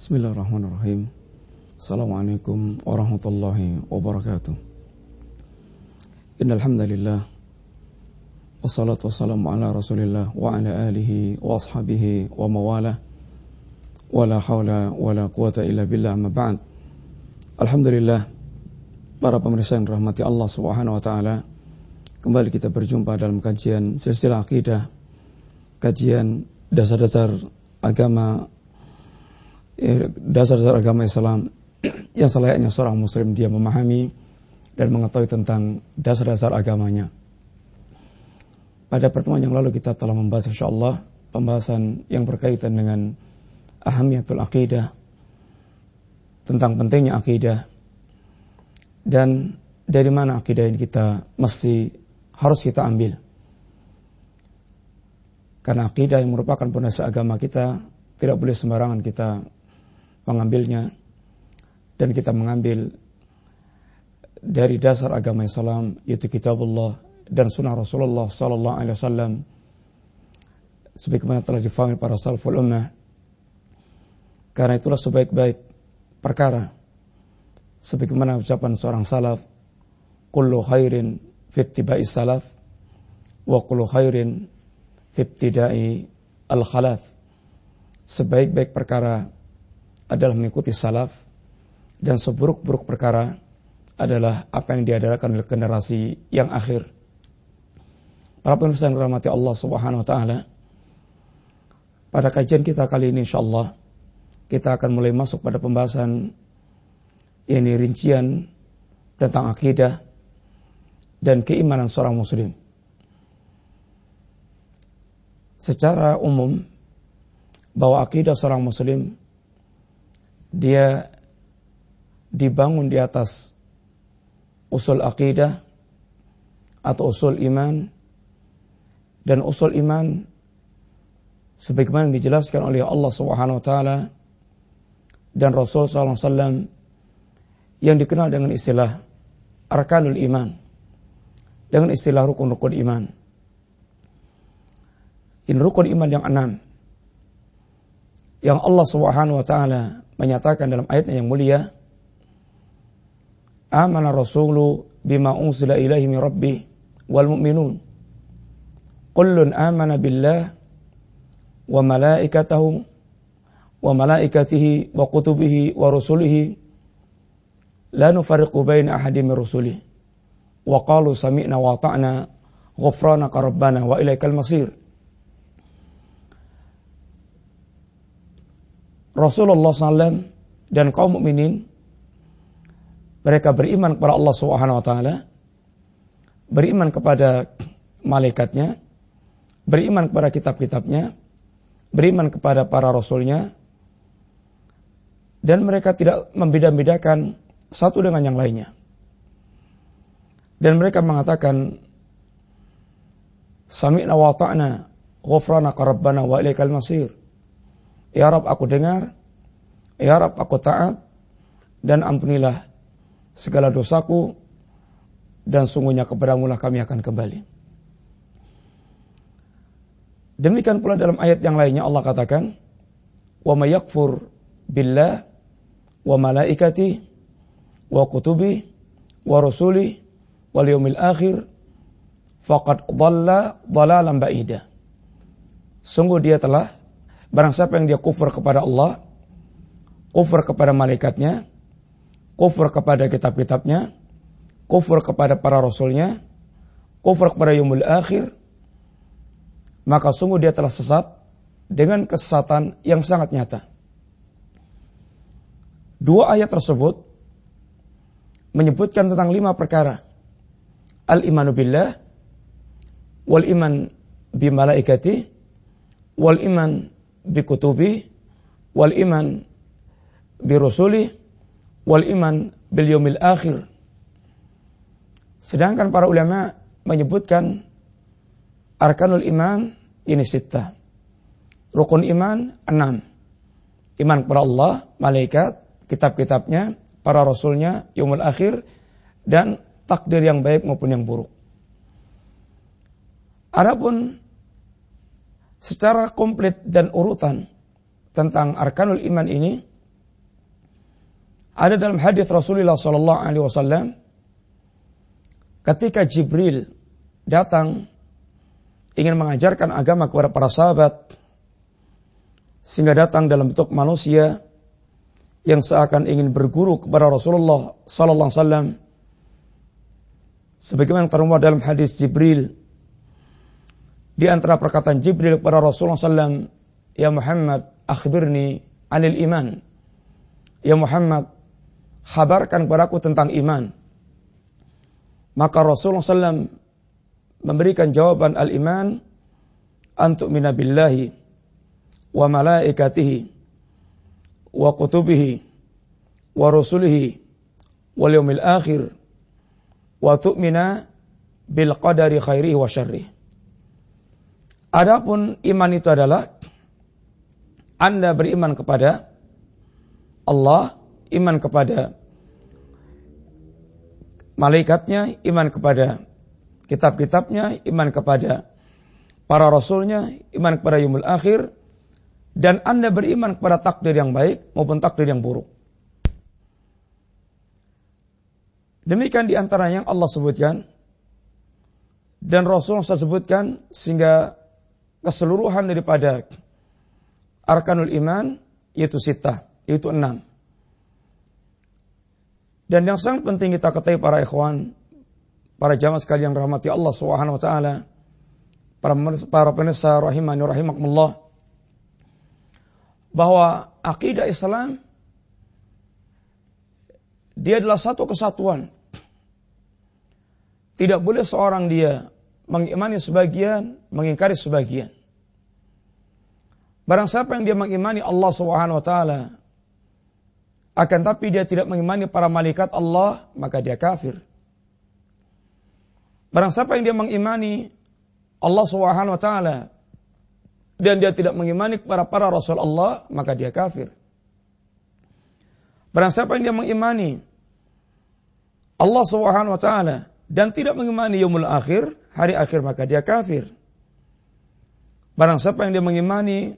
Bismillahirrahmanirrahim. Assalamualaikum warahmatullahi wabarakatuh. Innal hamdalillah wassalatu wassalamu ala Rasulillah wa ala alihi wa ashabihi wa mawalah. Wala haula wala quwata illa billah amma ba'd. Alhamdulillah para pemirsa yang rahmati Allah Subhanahu wa taala. Kembali kita berjumpa dalam kajian silsilah akidah, kajian dasar-dasar agama dasar-dasar agama Islam yang selayaknya seorang muslim dia memahami dan mengetahui tentang dasar-dasar agamanya. Pada pertemuan yang lalu kita telah membahas insyaallah pembahasan yang berkaitan dengan ahamiyatul akidah tentang pentingnya akidah dan dari mana akidah ini kita mesti harus kita ambil. Karena akidah yang merupakan pondasi agama kita tidak boleh sembarangan kita mengambilnya. Dan kita mengambil dari dasar agama Islam yaitu kitabullah dan sunnah Rasulullah sallallahu alaihi wasallam. Sebagaimana telah difahami para salaful ummah. Karena itulah sebaik-baik perkara. Sebagaimana ucapan seorang salaf kullu khairin fittiba'i salaf wa kullu khairin fittida'i al-khalaf. Sebaik-baik perkara adalah mengikuti salaf dan seburuk-buruk perkara adalah apa yang diadakan oleh generasi yang akhir. Para pemirsa yang dirahmati Allah Subhanahu wa taala, pada kajian kita kali ini insyaallah kita akan mulai masuk pada pembahasan ini rincian tentang akidah dan keimanan seorang muslim. Secara umum bahwa akidah seorang muslim dia dibangun di atas usul akidah atau usul iman dan usul iman sebagaimana dijelaskan oleh Allah Subhanahu wa taala dan Rasul sallallahu alaihi wasallam yang dikenal dengan istilah arkanul iman dengan istilah rukun-rukun iman. Ini rukun iman yang enam yang Allah Subhanahu wa taala menyatakan dalam ayatnya yang mulia Amana rasulu bima unsila ilaihi min rabbih wal mu'minun. Kullun amana billah wa malaikatahu wa malaikatihi wa kutubihi wa rusulihi. La nufarriqu baina ahadin min rusulihi. Wa qalu sami'na wa ta'na ghufranaka rabbana wa ilaikal masir Rasulullah SAW dan kaum mukminin mereka beriman kepada Allah Subhanahu wa taala, beriman kepada malaikatnya, beriman kepada kitab-kitabnya, beriman kepada para rasulnya, dan mereka tidak membeda-bedakan satu dengan yang lainnya. Dan mereka mengatakan, Sami'na wa ta'na, ghufranaka rabbana wa ilaikal masir. Ya Rab aku dengar, Ya Rab aku taat, dan ampunilah segala dosaku, dan sungguhnya kepadamu lah kami akan kembali. Demikian pula dalam ayat yang lainnya Allah katakan, Wa mayakfur billah wa malaikati wa kutubi wa rasuli wal yawmil akhir faqad dhalla dhalalan ba'ida. Sungguh dia telah Barang siapa yang dia kufur kepada Allah, kufur kepada malaikatnya, kufur kepada kitab-kitabnya, kufur kepada para rasulnya, kufur kepada yumul akhir, maka sungguh dia telah sesat dengan kesesatan yang sangat nyata. Dua ayat tersebut menyebutkan tentang lima perkara. Al-imanu billah, wal iman bi malaikati, wal iman bikutubi wal iman birusuli wal iman bil yawmil akhir. Sedangkan para ulama menyebutkan arkanul iman ini sita. Rukun iman enam. Iman kepada Allah, malaikat, kitab-kitabnya, para rasulnya, yumul akhir, dan takdir yang baik maupun yang buruk. Adapun secara komplit dan urutan tentang arkanul iman ini Ada dalam hadis Rasulullah sallallahu alaihi wasallam ketika Jibril datang ingin mengajarkan agama kepada para sahabat sehingga datang dalam bentuk manusia yang seakan ingin berguru kepada Rasulullah sallallahu alaihi wasallam. Sebagaimana termuat dalam hadis Jibril di antara perkataan Jibril kepada Rasulullah sallallahu ya Muhammad akhbirni anil iman ya Muhammad Habarkan kepadaku tentang iman. Maka Rasulullah SAW memberikan jawaban al-iman antuk minabillahi wa malaikatihi wa kutubihi wa rusulihi wal yawmil akhir wa tu'mina bil qadari khairihi wa syarrih. Adapun iman itu adalah Anda beriman kepada Allah, iman kepada malaikatnya, iman kepada kitab-kitabnya, iman kepada para rasulnya, iman kepada yumul akhir, dan Anda beriman kepada takdir yang baik maupun takdir yang buruk. Demikian di antara yang Allah sebutkan dan Rasul sebutkan sehingga keseluruhan daripada arkanul iman yaitu sita, yaitu enam. Dan yang sangat penting kita ketahui para ikhwan, para jamaah sekalian rahmati Allah Subhanahu wa taala, para para pemirsa rahimani rahimakumullah bahwa akidah Islam dia adalah satu kesatuan. Tidak boleh seorang dia mengimani sebagian, mengingkari sebagian. Barang siapa yang dia mengimani Allah Subhanahu wa taala akan tapi dia tidak mengimani para malaikat Allah, maka dia kafir. Barang siapa yang dia mengimani Allah Subhanahu wa taala dan dia tidak mengimani kepada para rasul Allah, maka dia kafir. Barang siapa yang dia mengimani Allah Subhanahu wa taala dan tidak mengimani yaumul akhir, hari akhir maka dia kafir. Barang siapa yang dia mengimani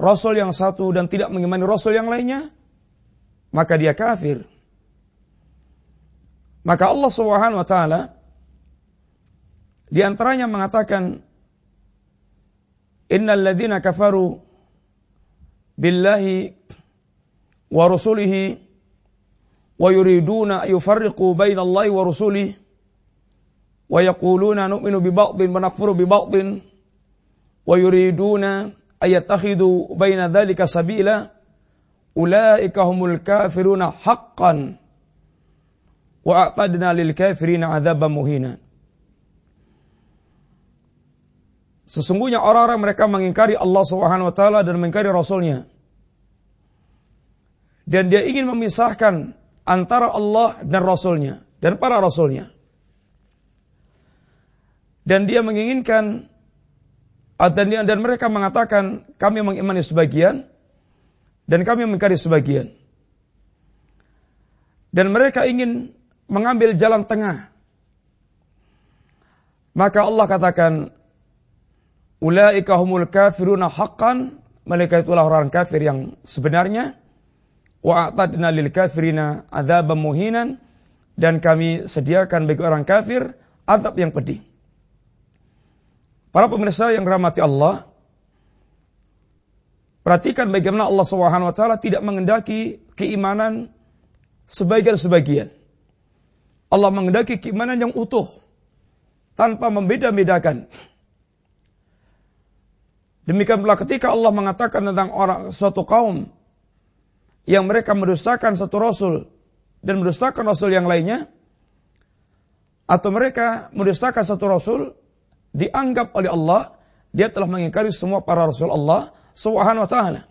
rasul yang satu dan tidak mengimani rasul yang lainnya, maka dia kafir. Maka Allah Subhanahu wa taala di antaranya mengatakan Innal ladzina kafaru billahi wa rusulihi wa yuriduna yufarriqu baina Allahi wa rusulihi wa yaquluna nu'minu bi ba'dhin wa nakfuru bi ba'dhin wa yuriduna ayatakhidu baina dhalika sabila ulaika humul kafiruna haqqan wa a'tadna lil kafirina adzaban muhina. Sesungguhnya orang-orang mereka mengingkari Allah Subhanahu wa taala dan mengingkari rasulnya. Dan dia ingin memisahkan antara Allah dan rasulnya dan para rasulnya. Dan dia menginginkan dan, dan mereka mengatakan kami mengimani sebagian dan kami mengingkari sebagian. Dan mereka ingin mengambil jalan tengah. Maka Allah katakan, Ulaika humul kafiruna haqqan, mereka itulah orang kafir yang sebenarnya. Wa a'tadna lil kafirina adzaban muhinan dan kami sediakan bagi orang kafir azab yang pedih. Para pemirsa yang rahmati Allah, Perhatikan bagaimana Allah Subhanahu wa taala tidak mengendaki keimanan sebagian-sebagian. Allah mengendaki keimanan yang utuh tanpa membeda-bedakan. Demikian pula ketika Allah mengatakan tentang orang suatu kaum yang mereka mendustakan satu rasul dan mendustakan rasul yang lainnya atau mereka mendustakan satu rasul dianggap oleh Allah dia telah mengingkari semua para rasul Allah subhanahu wa ta'ala.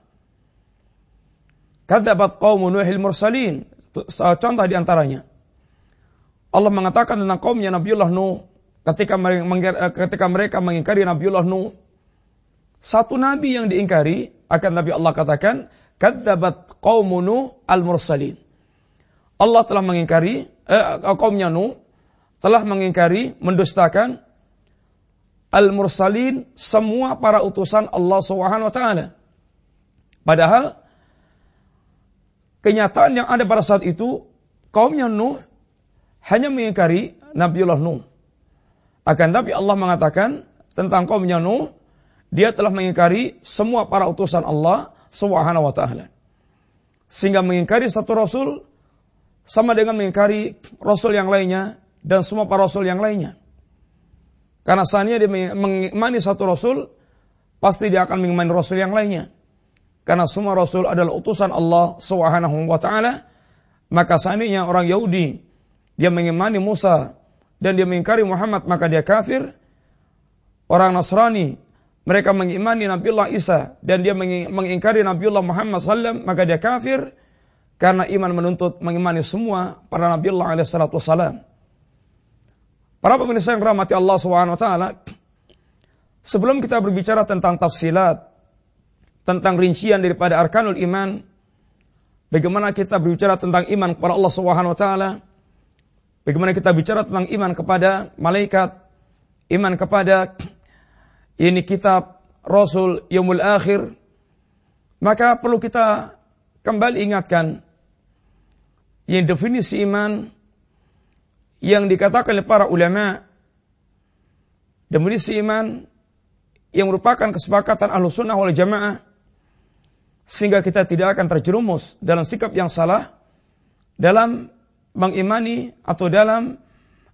Kadzabat qaumu Nuhil mursalin. Contoh di antaranya. Allah mengatakan tentang kaumnya Nabiullah Nuh ketika mereka, ketika mereka mengingkari Nabiullah Nuh. Satu nabi yang diingkari akan Nabi Allah katakan kadzabat qaumu Nuh al-mursalin. Allah telah mengingkari eh, kaumnya Nuh telah mengingkari, mendustakan al-mursalin semua para utusan Allah Subhanahu wa taala. Padahal kenyataan yang ada pada saat itu, kaumnya Nuh hanya mengingkari Nabiullah Nuh. Akan tapi Allah mengatakan tentang kaumnya Nuh, dia telah mengingkari semua para utusan Allah Subhanahu wa taala. Sehingga mengingkari satu rasul sama dengan mengingkari rasul yang lainnya dan semua para rasul yang lainnya. Karena seandainya dia mengimani satu rasul, pasti dia akan mengimani rasul yang lainnya. Karena semua rasul adalah utusan Allah Subhanahu wa taala, maka seandainya orang Yahudi dia mengimani Musa dan dia mengingkari Muhammad maka dia kafir. Orang Nasrani mereka mengimani Nabiullah Isa dan dia mengingkari Nabiullah Muhammad sallam maka dia kafir karena iman menuntut mengimani semua para Nabiullah alaihi salatu. Para pemirsa yang rahmati Allah taala, sebelum kita berbicara tentang tafsilat, tentang rincian daripada arkanul iman, bagaimana kita berbicara tentang iman kepada Allah taala, bagaimana kita bicara tentang iman kepada malaikat, iman kepada ini kitab Rasul Yaumul Akhir, maka perlu kita kembali ingatkan yang definisi iman yang dikatakan oleh para ulama definisi iman yang merupakan kesepakatan ahlu sunnah wal jamaah sehingga kita tidak akan terjerumus dalam sikap yang salah dalam mengimani atau dalam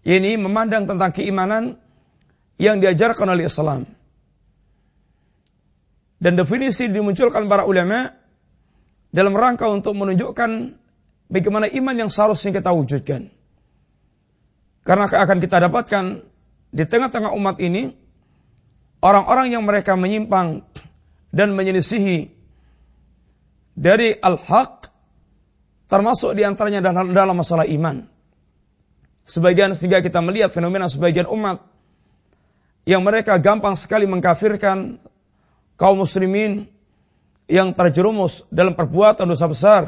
ini memandang tentang keimanan yang diajarkan oleh Islam. Dan definisi dimunculkan para ulama dalam rangka untuk menunjukkan bagaimana iman yang seharusnya kita wujudkan. Karena akan kita dapatkan di tengah-tengah umat ini orang-orang yang mereka menyimpang dan menyelisihi dari al-haq termasuk di antaranya dalam masalah iman. Sebagian sehingga kita melihat fenomena sebagian umat yang mereka gampang sekali mengkafirkan kaum muslimin yang terjerumus dalam perbuatan dosa besar.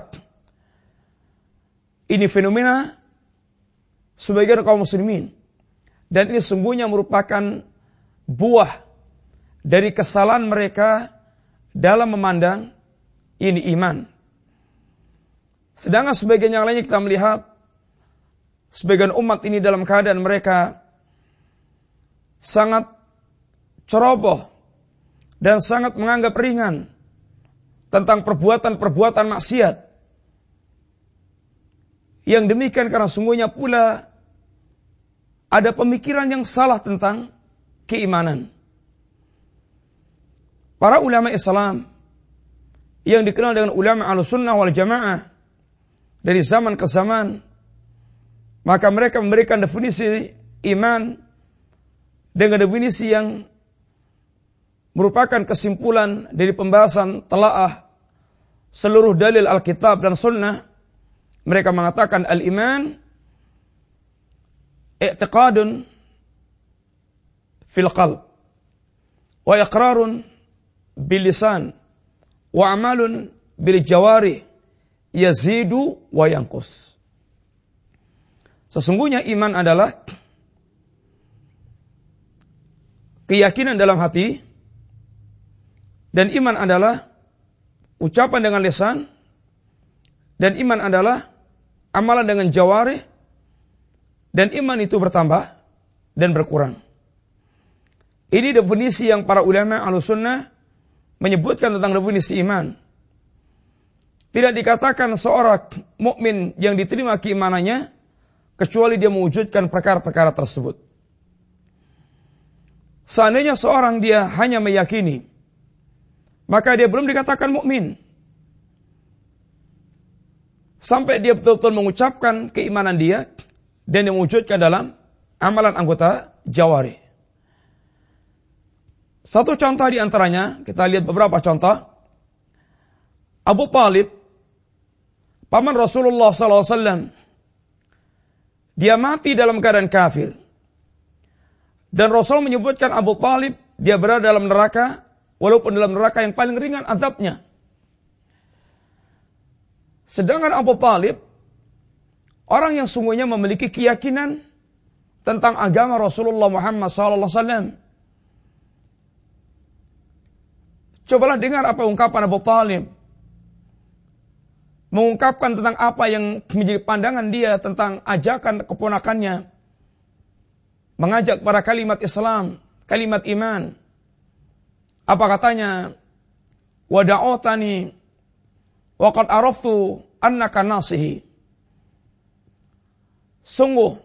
Ini fenomena sebagian kaum muslimin. Dan ini sungguhnya merupakan buah dari kesalahan mereka dalam memandang ini iman. Sedangkan sebagian yang lainnya kita melihat sebagian umat ini dalam keadaan mereka sangat ceroboh dan sangat menganggap ringan tentang perbuatan-perbuatan maksiat. Yang demikian karena sungguhnya pula ada pemikiran yang salah tentang keimanan. Para ulama Islam yang dikenal dengan ulama al-sunnah wal jamaah dari zaman ke zaman, maka mereka memberikan definisi iman dengan definisi yang merupakan kesimpulan dari pembahasan telaah seluruh dalil Alkitab dan Sunnah. Mereka mengatakan al-iman i'tiqadun fil qalb wa iqrarun bil lisan wa amalun bil jawari yazidu wa yanqus Sesungguhnya iman adalah keyakinan dalam hati dan iman adalah ucapan dengan lisan dan iman adalah amalan dengan jawari dan iman itu bertambah dan berkurang. Ini definisi yang para ulama al-sunnah menyebutkan tentang definisi iman. Tidak dikatakan seorang mukmin yang diterima keimanannya kecuali dia mewujudkan perkara-perkara tersebut. Seandainya seorang dia hanya meyakini, maka dia belum dikatakan mukmin. Sampai dia betul-betul mengucapkan keimanan dia, dan yang wujudkan dalam amalan anggota jawari. Satu contoh di antaranya, kita lihat beberapa contoh. Abu Talib, paman Rasulullah SAW, dia mati dalam keadaan kafir. Dan Rasul menyebutkan Abu Talib, dia berada dalam neraka, walaupun dalam neraka yang paling ringan azabnya. Sedangkan Abu Talib Orang yang sungguhnya memiliki keyakinan tentang agama Rasulullah Muhammad SAW. Cobalah dengar apa ungkapan Abu Talib. mengungkapkan tentang apa yang menjadi pandangan dia tentang ajakan keponakannya mengajak para kalimat Islam, kalimat iman. Apa katanya? Wada'utani wa qad araftu annaka nasihi. Sungguh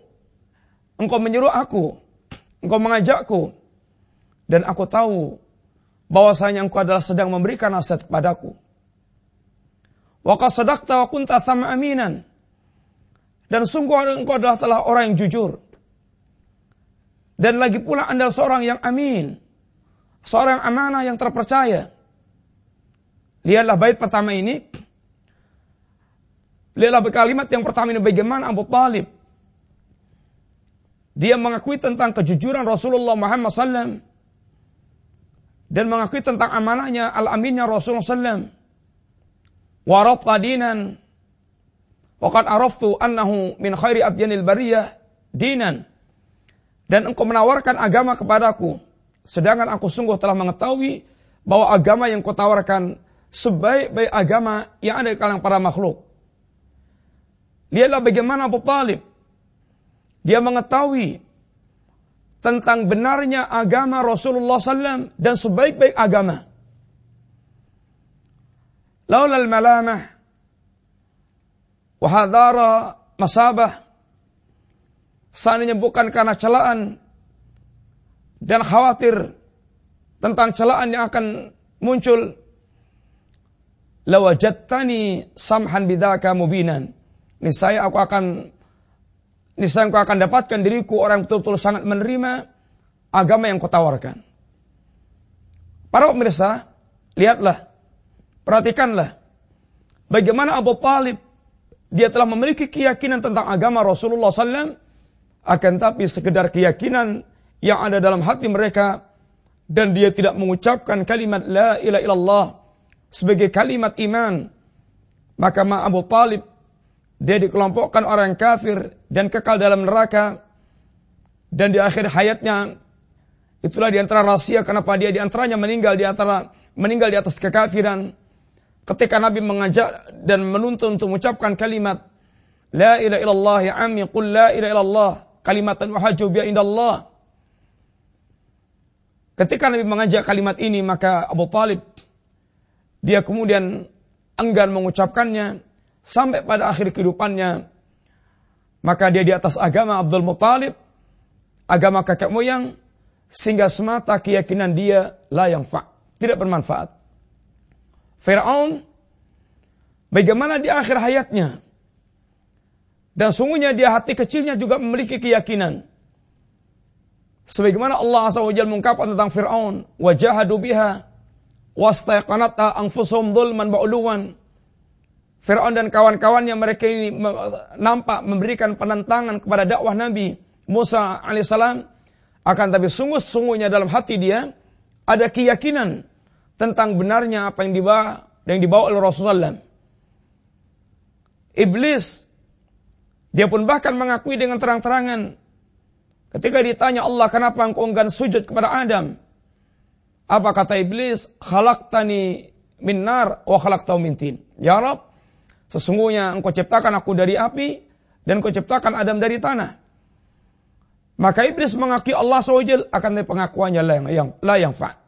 engkau menyuruh aku, engkau mengajakku dan aku tahu bahwasanya engkau adalah sedang memberikan nasihat kepadaku. Wa qad sadaqta wa kunta sama aminan. Dan sungguh engkau adalah telah orang yang jujur. Dan lagi pula anda seorang yang amin. Seorang amanah yang terpercaya. Lihatlah bait pertama ini. Lihatlah kalimat yang pertama ini bagaimana Abu Talib. Dia mengakui tentang kejujuran Rasulullah Muhammad SAW. Dan mengakui tentang amanahnya, al-aminnya Rasulullah SAW. Warat dinan. Waqad araftu annahu min khairi adyanil bariyah dinan dan engkau menawarkan agama kepadaku. Sedangkan aku sungguh telah mengetahui bahwa agama yang kau tawarkan sebaik-baik agama yang ada di kalangan para makhluk. Lihatlah bagaimana Abu Talib. Dia mengetahui tentang benarnya agama Rasulullah SAW dan sebaik-baik agama. Laulal malamah wahadara masabah seandainya bukan karena celaan dan khawatir tentang celaan yang akan muncul lawajattani samhan bidzaka mubinan niscaya aku akan niscaya aku akan dapatkan diriku orang betul-betul sangat menerima agama yang kau tawarkan. Para pemirsa lihatlah perhatikanlah bagaimana Abu Talib dia telah memiliki keyakinan tentang agama Rasulullah SAW akan tapi sekedar keyakinan yang ada dalam hati mereka dan dia tidak mengucapkan kalimat la ilaha illallah sebagai kalimat iman. Maka ma Abu Talib dia dikelompokkan orang kafir dan kekal dalam neraka. Dan di akhir hayatnya itulah di antara rahasia kenapa dia di antaranya meninggal di antara meninggal di atas kekafiran. Ketika Nabi mengajak dan menuntun untuk mengucapkan kalimat la ilaha illallah ya ammi qul la ilaha illallah kalimatan wahaju biya indallah. Ketika Nabi mengajak kalimat ini, maka Abu Talib, dia kemudian enggan mengucapkannya, sampai pada akhir kehidupannya, maka dia di atas agama Abdul Muttalib, agama kakek moyang, sehingga semata keyakinan dia la yang fa, tidak bermanfaat. Fir'aun, bagaimana di akhir hayatnya, dan sungguhnya dia hati kecilnya juga memiliki keyakinan. Sebagaimana Allah Jalla mengungkapkan tentang Fir'aun, wajahadu biha wastaqanata anfusuhum dhulman ba'uluwan. Fir'aun dan kawan-kawannya mereka ini nampak memberikan penentangan kepada dakwah Nabi Musa alaihissalam. Akan tapi sungguh-sungguhnya dalam hati dia ada keyakinan tentang benarnya apa yang dibawa yang dibawa oleh Rasulullah. Iblis dia pun bahkan mengakui dengan terang-terangan. Ketika ditanya Allah kenapa engkau enggan sujud kepada Adam. Apa kata iblis? Khalaqtani min nar wa khalaqtahu min tin. Ya Rab, sesungguhnya engkau ciptakan aku dari api dan engkau ciptakan Adam dari tanah. Maka iblis mengakui Allah SWT akan pengakuannya la yang, yang, yang fa.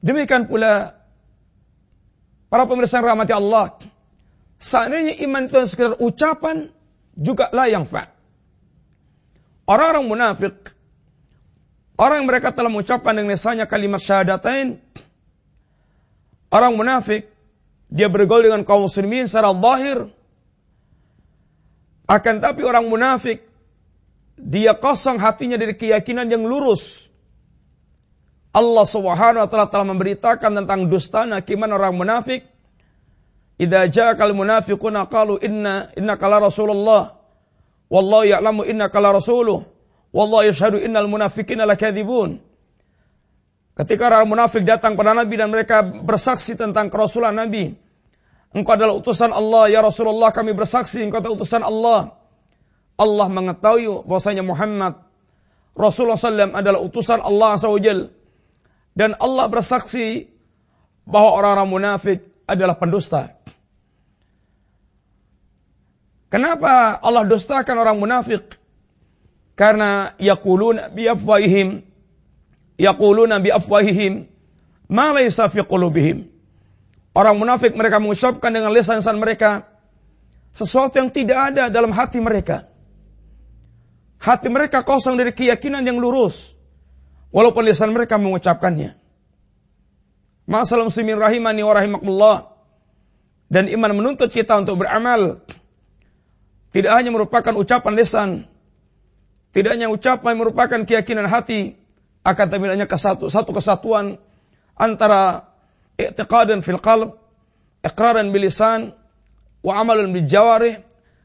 Demikian pula para pemirsa rahmati Allah Seandainya iman itu sekedar ucapan, juga lah yang fa. Orang-orang munafik, orang yang mereka telah mengucapkan dengan misalnya kalimat syahadatain, orang munafik, dia bergaul dengan kaum muslimin secara zahir, akan tapi orang munafik, dia kosong hatinya dari keyakinan yang lurus. Allah Subhanahu wa taala telah memberitakan tentang dustana kiman orang munafik Idza ja'akal munafiquna qalu inna innaka la rasulullah wallahu ya'lamu innaka la rasuluh wallahu yashhadu innal munafiqina lakadzibun. Ketika orang munafik datang pada Nabi dan mereka bersaksi tentang kerasulan Nabi, Engkau adalah utusan Allah, ya Rasulullah kami bersaksi engkau adalah utusan Allah. Allah mengetahui bahwasanya Muhammad Rasulullah SAW adalah utusan Allah SWT. Dan Allah bersaksi bahwa orang-orang munafik adalah pendusta. Kenapa Allah dustakan orang munafik? Karena yaquluna bi afwahihim yaquluna bi afwahihim ma laysa fi qulubihim. Orang munafik mereka mengucapkan dengan lisan-lisan mereka sesuatu yang tidak ada dalam hati mereka. Hati mereka kosong dari keyakinan yang lurus. Walaupun lisan mereka mengucapkannya. Masalah muslimin rahimani wa rahimakumullah. Dan iman menuntut kita untuk beramal tidak hanya merupakan ucapan lisan, tidak hanya ucapan merupakan keyakinan hati, akan tapi hanya kesatu, satu kesatuan antara i'tiqadan fil qalb, iqraran bil lisan, wa bil jawarih,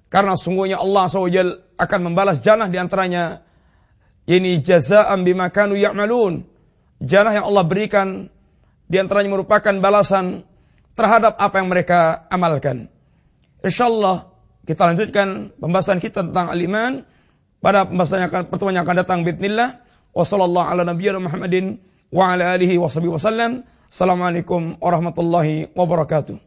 karena sungguhnya Allah SWT akan membalas janah di antaranya ini jazaan bima kanu ya'malun. Janah yang Allah berikan di antaranya merupakan balasan terhadap apa yang mereka amalkan. Insyaallah kita lanjutkan pembahasan kita tentang al-iman pada pembahasan yang akan pertemuan yang akan datang bismillah. Wassallallahu ala nabiyyina Muhammadin wa ala alihi wa wasallam. Assalamualaikum warahmatullahi wabarakatuh.